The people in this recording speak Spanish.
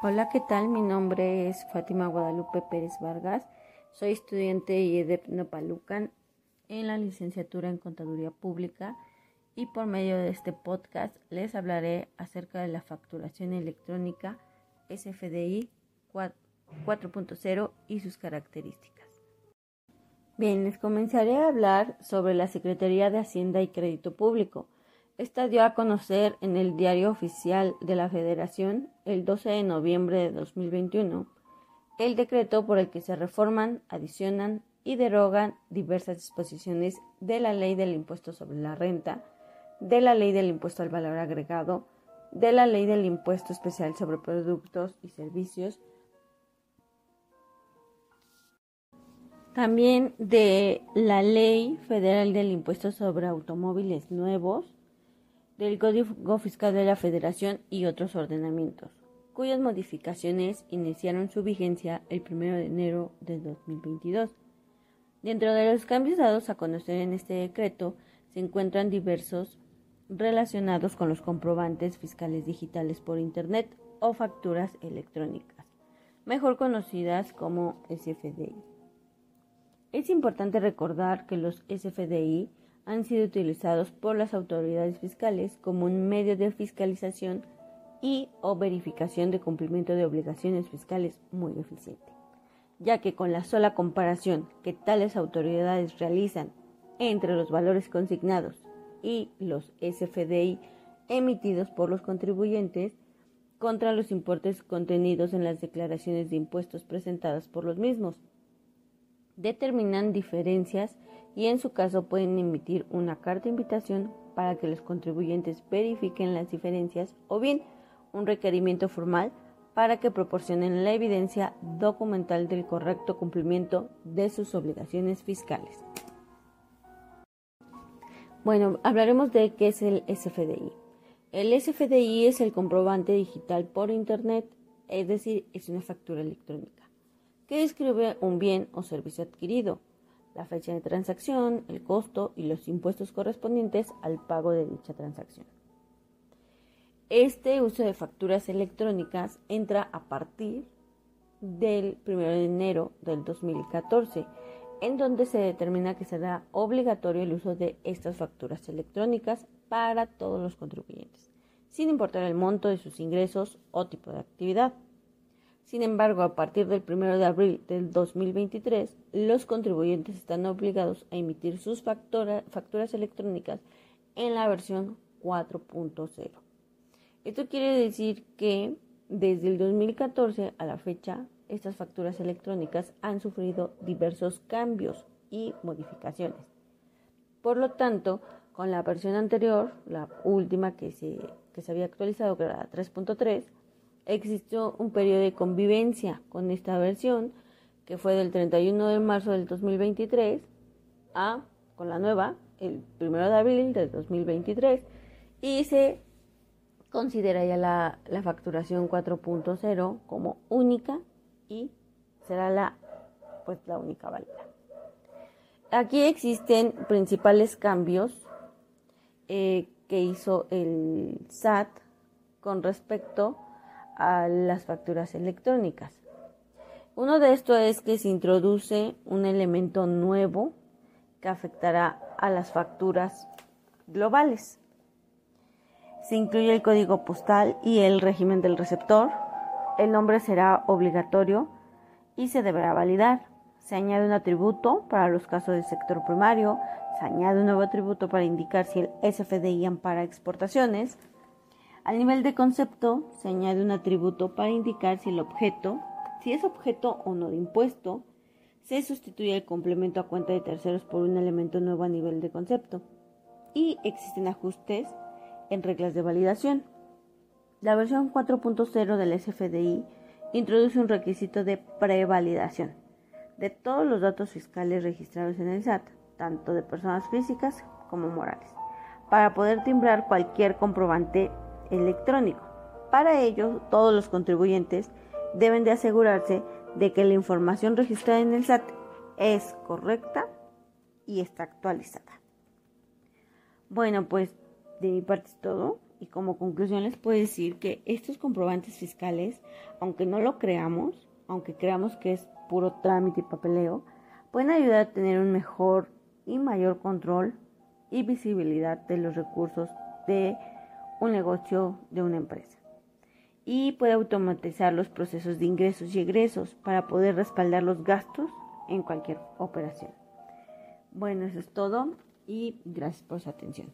Hola, ¿qué tal? Mi nombre es Fátima Guadalupe Pérez Vargas. Soy estudiante de IEDEP Nopalucan en la licenciatura en Contaduría Pública y por medio de este podcast les hablaré acerca de la facturación electrónica SFDI 4.0 y sus características. Bien, les comenzaré a hablar sobre la Secretaría de Hacienda y Crédito Público esta dio a conocer en el Diario Oficial de la Federación el 12 de noviembre de 2021 el decreto por el que se reforman, adicionan y derogan diversas disposiciones de la Ley del Impuesto sobre la Renta, de la Ley del Impuesto al Valor Agregado, de la Ley del Impuesto Especial sobre Productos y Servicios, también de la Ley Federal del Impuesto sobre Automóviles Nuevos, del Código Fiscal de la Federación y otros ordenamientos, cuyas modificaciones iniciaron su vigencia el 1 de enero de 2022. Dentro de los cambios dados a conocer en este decreto se encuentran diversos relacionados con los comprobantes fiscales digitales por Internet o facturas electrónicas, mejor conocidas como SFDI. Es importante recordar que los SFDI han sido utilizados por las autoridades fiscales como un medio de fiscalización y o verificación de cumplimiento de obligaciones fiscales muy eficiente, ya que con la sola comparación que tales autoridades realizan entre los valores consignados y los SFDI emitidos por los contribuyentes contra los importes contenidos en las declaraciones de impuestos presentadas por los mismos, determinan diferencias y en su caso pueden emitir una carta de invitación para que los contribuyentes verifiquen las diferencias o bien un requerimiento formal para que proporcionen la evidencia documental del correcto cumplimiento de sus obligaciones fiscales. Bueno, hablaremos de qué es el SFDI. El SFDI es el comprobante digital por Internet, es decir, es una factura electrónica, que describe un bien o servicio adquirido la fecha de transacción, el costo y los impuestos correspondientes al pago de dicha transacción. Este uso de facturas electrónicas entra a partir del 1 de enero del 2014, en donde se determina que será obligatorio el uso de estas facturas electrónicas para todos los contribuyentes, sin importar el monto de sus ingresos o tipo de actividad. Sin embargo, a partir del 1 de abril del 2023, los contribuyentes están obligados a emitir sus facturas electrónicas en la versión 4.0. Esto quiere decir que desde el 2014 a la fecha, estas facturas electrónicas han sufrido diversos cambios y modificaciones. Por lo tanto, con la versión anterior, la última que se, que se había actualizado, que era la 3.3, existió un periodo de convivencia con esta versión que fue del 31 de marzo del 2023 a con la nueva el 1 de abril del 2023 y se considera ya la, la facturación 4.0 como única y será la pues la única válida. Aquí existen principales cambios eh, que hizo el SAT con respecto a las facturas electrónicas. Uno de estos es que se introduce un elemento nuevo que afectará a las facturas globales. Se incluye el código postal y el régimen del receptor. El nombre será obligatorio y se deberá validar. Se añade un atributo para los casos del sector primario. Se añade un nuevo atributo para indicar si el SFDI ampara exportaciones. Al nivel de concepto se añade un atributo para indicar si el objeto, si es objeto o no de impuesto, se sustituye el complemento a cuenta de terceros por un elemento nuevo a nivel de concepto y existen ajustes en reglas de validación. La versión 4.0 del SFDI introduce un requisito de prevalidación de todos los datos fiscales registrados en el SAT, tanto de personas físicas como morales, para poder timbrar cualquier comprobante electrónico. Para ello, todos los contribuyentes deben de asegurarse de que la información registrada en el SAT es correcta y está actualizada. Bueno, pues de mi parte es todo. y como conclusión les puedo decir que estos comprobantes fiscales, aunque no lo creamos, aunque creamos que es puro trámite y papeleo, pueden ayudar a tener un mejor y mayor control y visibilidad de los recursos de un negocio, de una empresa. Y puede automatizar los procesos de ingresos y egresos para poder respaldar los gastos en cualquier operación. Bueno, eso es todo y gracias por su atención.